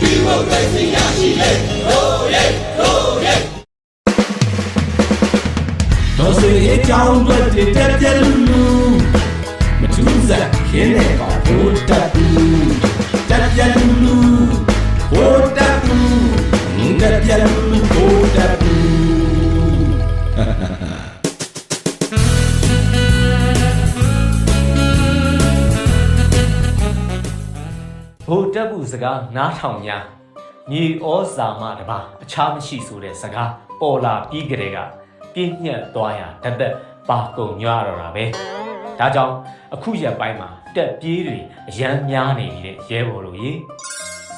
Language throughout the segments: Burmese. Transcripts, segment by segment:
ဒီမိုကရေစီရရှိလေဟိုးရဲဟိုးရဲတော်စေအကြောင်းတွေတက်ပြလူလူမထူးစားခင်းနေပါဘိုးတက်ဘူးတက်ပြလူလူ တက်ဘူးစကားနားထောင်များမြေဩဇာမတပါအခြားမရှိဆိုတဲ့စကားပေါ်လာပြီးကြတဲ့ကပြင်းညက်သွားရတသက်ပါကုံညွားတော့တာပဲဒါကြောင့်အခုရက်ပိုင်းမှာတက်ပြေးတွေအရန်များနေပြီတဲ့ရဲဘော်တို့ရေ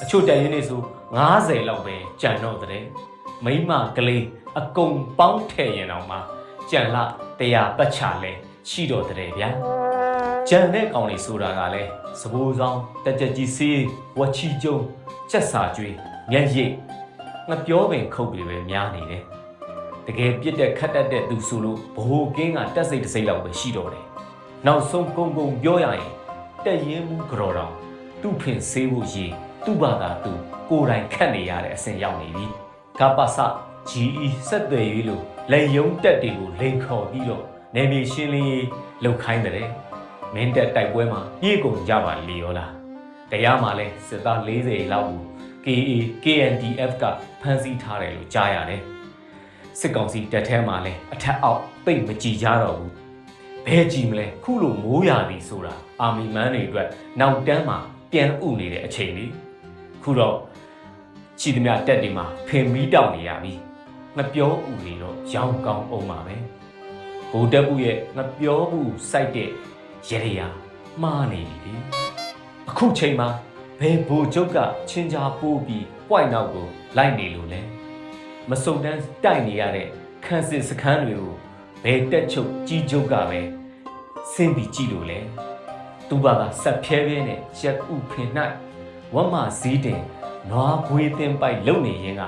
အချို့တက်ရင်နေဆို90လောက်ပဲကြံတော့တဲ့မိမကလေးအကုန်ပေါင်းထည့်ရင်တော့မှကြံလာတရားပတ်ချလဲရှိတော့တဲ့ဗျာ ကြံတဲ့ကောင်လေးဆိုတာကလည်းစပူဆောင်တက်ကြကြီးစီးဝချီကျုံချက်စာကျွေးမျက်ရည်ငပြောပင်ခုတ်ပြီးပဲများနေတယ်တကယ်ပြစ်တဲ့ခတ်တတ်တဲ့သူဆိုလို့ဘ ਹੁ ကင်းကတက်စိတ်တစ်စိတ်လောက်ပဲရှိတော့တယ်နောက်ဆုံးကုံကုံပြောရရင်တက်ရင်မှုကြော်တော်သူ့ဖင်ဆေးဖို့ရည်သူ့ဘာသာသူကိုယ်တိုင်ခတ်နေရတဲ့အဆင့်ရောက်နေပြီကပ္ပစ GE ဆက်သွယ်ရေးလို့လေယုံတက်တွေကိုလိန်ခေါ်ပြီးတော့နေမြေရှင်းလင်းရေးလုပ်ခိုင်းတယ် မင်းတက်တိုက်ပွဲမှာပြေကုန်ကြပါလေရောလားတရားမှာလဲစစ်သား40လောက်ကို KA KNDF ကဖမ်းဆီးထားတယ်လို့ကြားရတယ်စစ်ကောင်စီတပ်ထဲမှာလဲအထက်အောက်သိမ့်မကြည်ကြတော့ဘူးဘဲကြည်မလဲခုလိုမိုးရာသီဆိုတာအာမီမန်းတွေအတွက်နောက်တန်းမှာပြန်ဥနေတဲ့အချိန်လေးခုတော့ချီသမျှတက်တွေမှာဖင်မီးတောက်နေရပြီငပြောဥနေတော့ရောင်းကောင်းအောင်ပါပဲဘိုးတက်ဘူးရဲ့ငပြောဘူးစိုက်တဲ့ ရေရရာမှားနေပြီလေအခုချိန်မှာဘယ်ဘူကျုပ်ကချင်းချာပိုးပြီး point နောက်ကိုလိုက်နေလို့လဲမစုံတန်းတိုက်နေရတဲ့ခန်းစစ်စခန်းတွေကိုဘယ်တက်ချုပ်ကြီးကျုပ်ကပဲဆင်းပြီးကြည့်လို့လဲသူဘာကဆက်ဖြဲဖြဲနဲ့ရက်ဥဖင်၌ဝမစည်းတင်နွားခွေးတင်ပိုက်လုံနေရင်က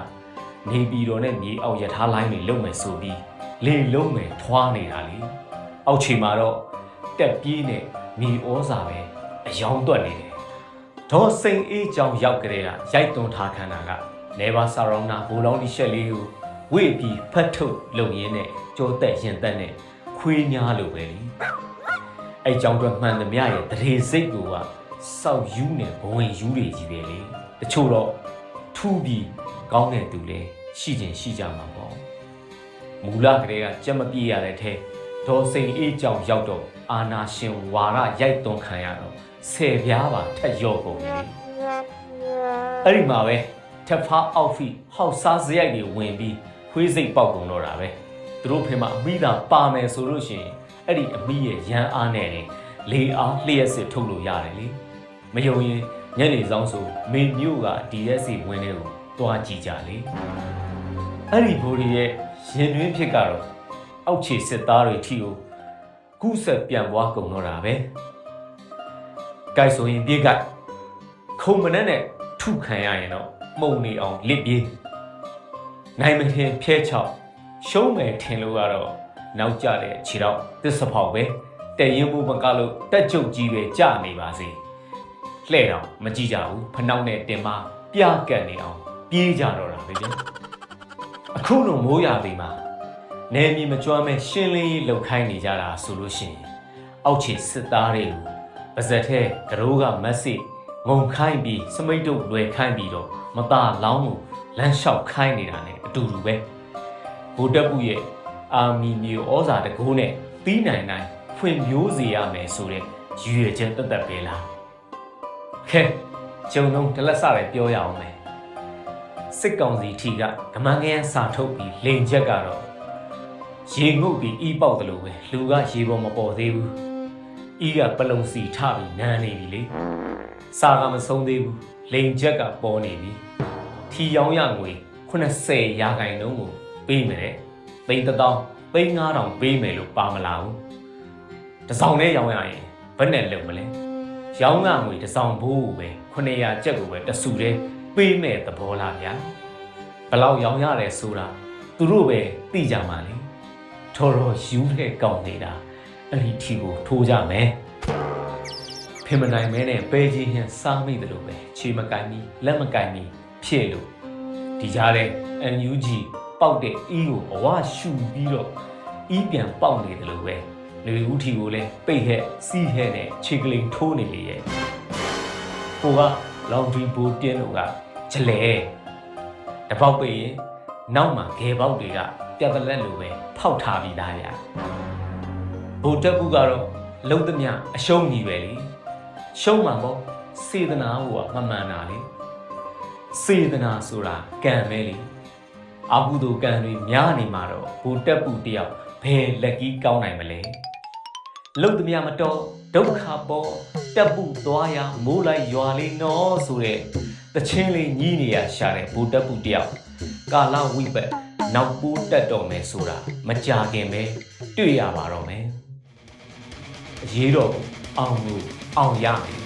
နေပြည်တော်နဲ့မြေအောက်ရထားလိုင်းတွေလုံမယ်ဆိုပြီးလေလုံးမယ်ထွားနေတာလေအောက်ချိန်မှာတော့ တက်ပြေးနဲ့မြေဩဇာပဲအယောင်သွက်နေတယ်။ဒေါ်စိန်အေးကြောင်ရောက်ကြတဲ့ကရိုက်သွန်းထားခန္ဓာကနေပါဆာရောင်းနာဘူလောင်းဒီရှက်လေးကိုဝေ့ပြီးဖတ်ထုတ်လုံရင်းနဲ့ကြောတက်ရင်တက်နဲ့ခွေးညားလိုပဲလေ။အဲ့ကြောင်တော့မှန်သမျှရဲ့တရေစိတ်ကစောက်ယူးနဲ့ဘဝင်ယူးတွေကြီးပဲလေ။တချို့တော့ထူးပြီးကောင်းတဲ့သူလည်းရှိခြင်းရှိကြမှာပေါ့။မူလကလေးကကြက်မပြေးရတဲ့ထဲ ဒေါ်စိန်အေးကြောင်ရောက်တော့အာနာရှင်ဝါရရိုက်သွန်းခံရတော့ဆယ်ပြားပါထက်ရော့ကုန်ပြီအဲ့ဒီမှာပဲထက်ဖားအောက်ဖီဟောက်စားစရိုက်တွေဝင်ပြီးခွေးစိတ်ပေါက်ကုန်တော့တာပဲသူတို့ဖေမှာအမိသာပါမယ်ဆိုလို့ရှိရင်အဲ့ဒီအမိရဲ့ရန်အားနဲ့လေအားလျှက်စစ်ထုတ်လို့ရတယ်လေမယုံရင်ညနေဆောင်ဆိုမေမျိုးက DSC ဝင်တဲ့ကိုတွားကြည့်ကြလေအဲ့ဒီဘိုးရီရဲ့ရင်တွင်းဖြစ်ကတော့ အောက်ခြေစစ်သားတွေထီကိုကူးဆက်ပြန်ပွားကုန်တော့တာပဲ။ကြိုက်ဆိုရင်ပြေးကြိုက်ခုံမနဲ့နဲ့ထုခံရရင်တော့မှုံနေအောင်လစ်ပြေးနိုင်မထင်ဖျဲချောက်ရှုံးမယ်ထင်လို့ကတော့နောက်ကျတဲ့ခြေတော့သစ္စာဖောက်ပဲတဲ့ရင်မှုမကလို့တက်ကြုတ်ကြီးပဲကြာနေပါစေလှဲ့တော့မကြည့်ကြဘူးဖနှောက်နဲ့တင်မပြကတ်နေအောင်ပြေးကြတော့တာပဲဗျအခုလိုမိုးရသည်မှာ နယ်မြေမကျွမ်းမဲ့ရှင်းလင်းရေးလှုပ်ခိုင်းနေကြတာဆိုလို့ရှိရင်အောက်ခြေစစ်သားတွေကိုပါဇက်ထဲကရိုးကမက်ဆေ့ငုံခိုင်းပြီးစမိတ်တို့လွယ်ခိုင်းပြီးတော့မသားလောင်းကိုလမ်းလျှောက်ခိုင်းနေတာ ਨੇ အတူတူပဲဗိုလ်တပ်ပုရဲ့အာမီမျိုးဩဇာတကိုးနဲ့ပြီးနိုင်နိုင်ဖွင့်မျိုးစေရမယ်ဆိုတဲ့ရည်ရွယ်ချက်တက်တက်ပဲလားခဲဂျုံလုံးတလက်စပဲပြောရအောင်မယ်စစ်ကောင်စီထီကကမန်းငန်းစာထုတ်ပြီးလိန်ချက်ကတော့ ရေငုတ်ပြီးဤပေါက်တယ်လို့ပဲလူကရေပေါ်မပေါ်သေးဘူးဤကပလုံစီထပြီးနန်းနေပြီလေစာကမဆုံးသေးဘူးလိန်ချက်ကပေါ်နေပြီထီရောင်းရငွေ80ရာခိုင်နှုန်းကိုပေးမယ်တဲ့သိန်း1000သိန်း9000ပေးမယ်လို့ပါမလာဘူးတစ်ဆောင်နဲ့ရောင်းရရင်ဘယ်နဲ့လုံမလဲရောင်းရငွေတစ်ဆောင်ဘိုးပဲ900ကျပ်ကိုပဲတဆူတဲ့ပေးမဲ့သဘောလားဗျာဘလောက်ရောင်းရတယ်ဆိုတာသူတို့ပဲသိကြမှာလေ ထော်တော်ယူတဲ့ကောင်းနေတာအဲ့ဒီထီကိုထိုးကြမယ်ဖင်မနိုင်မဲနဲ့ပဲချင်းဟန်စားမိတယ်လို့ပဲခြေမကင်မီလက်မကင်မီဖြစ်လို့ဒီကြားထဲ NUG ပေါက်တဲ့ E ကိုအဝရှူပြီးတော့ E ပြန်ပေါက်နေတယ်လို့ပဲလူဦးထီကိုလည်းပိတ်ဟက်စီးဟက်နဲ့ခြေကလိန်ထိုးနေလေရဲ့ကိုကလောင်ထီဘူတင်းတို့ကဂျလဲတပေါက်ပိတ်ရင် နောက်မှာဂဲပေါက်တွေကပြက်ပလက်လိုပဲဖောက်ထားပြီးသားဗျာဘူတက်ဘူးကတော့လုံးသမျှအရှုံးကြီးပဲလေရှုံးမှာပေါ့စေတနာဟိုကမမှန်တာလေစေတနာဆိုတာကံပဲလေအကုသိုလ်ကံတွေများနေမှာတော့ဘူတက်ဘူးတယောက်ဘယ်လက်ကြီးကောင်းနိုင်မလဲလုံသမျှမတော်ဒုက္ခပေါ်တက်ပူသွားရမိုးလိုက်ရွာလေးနော်ဆိုတဲ့တချင်းလေးညီးနေရရှာတဲ့ဘူတက်ပူတယောက် ကာလဝိပတ်နောက်ပိုးတက်တော်မယ်ဆိုတာမကြခင်ပဲတွေ့ရပါတော့မယ်အရေးတော်အောင်လို့အောင်ရမယ်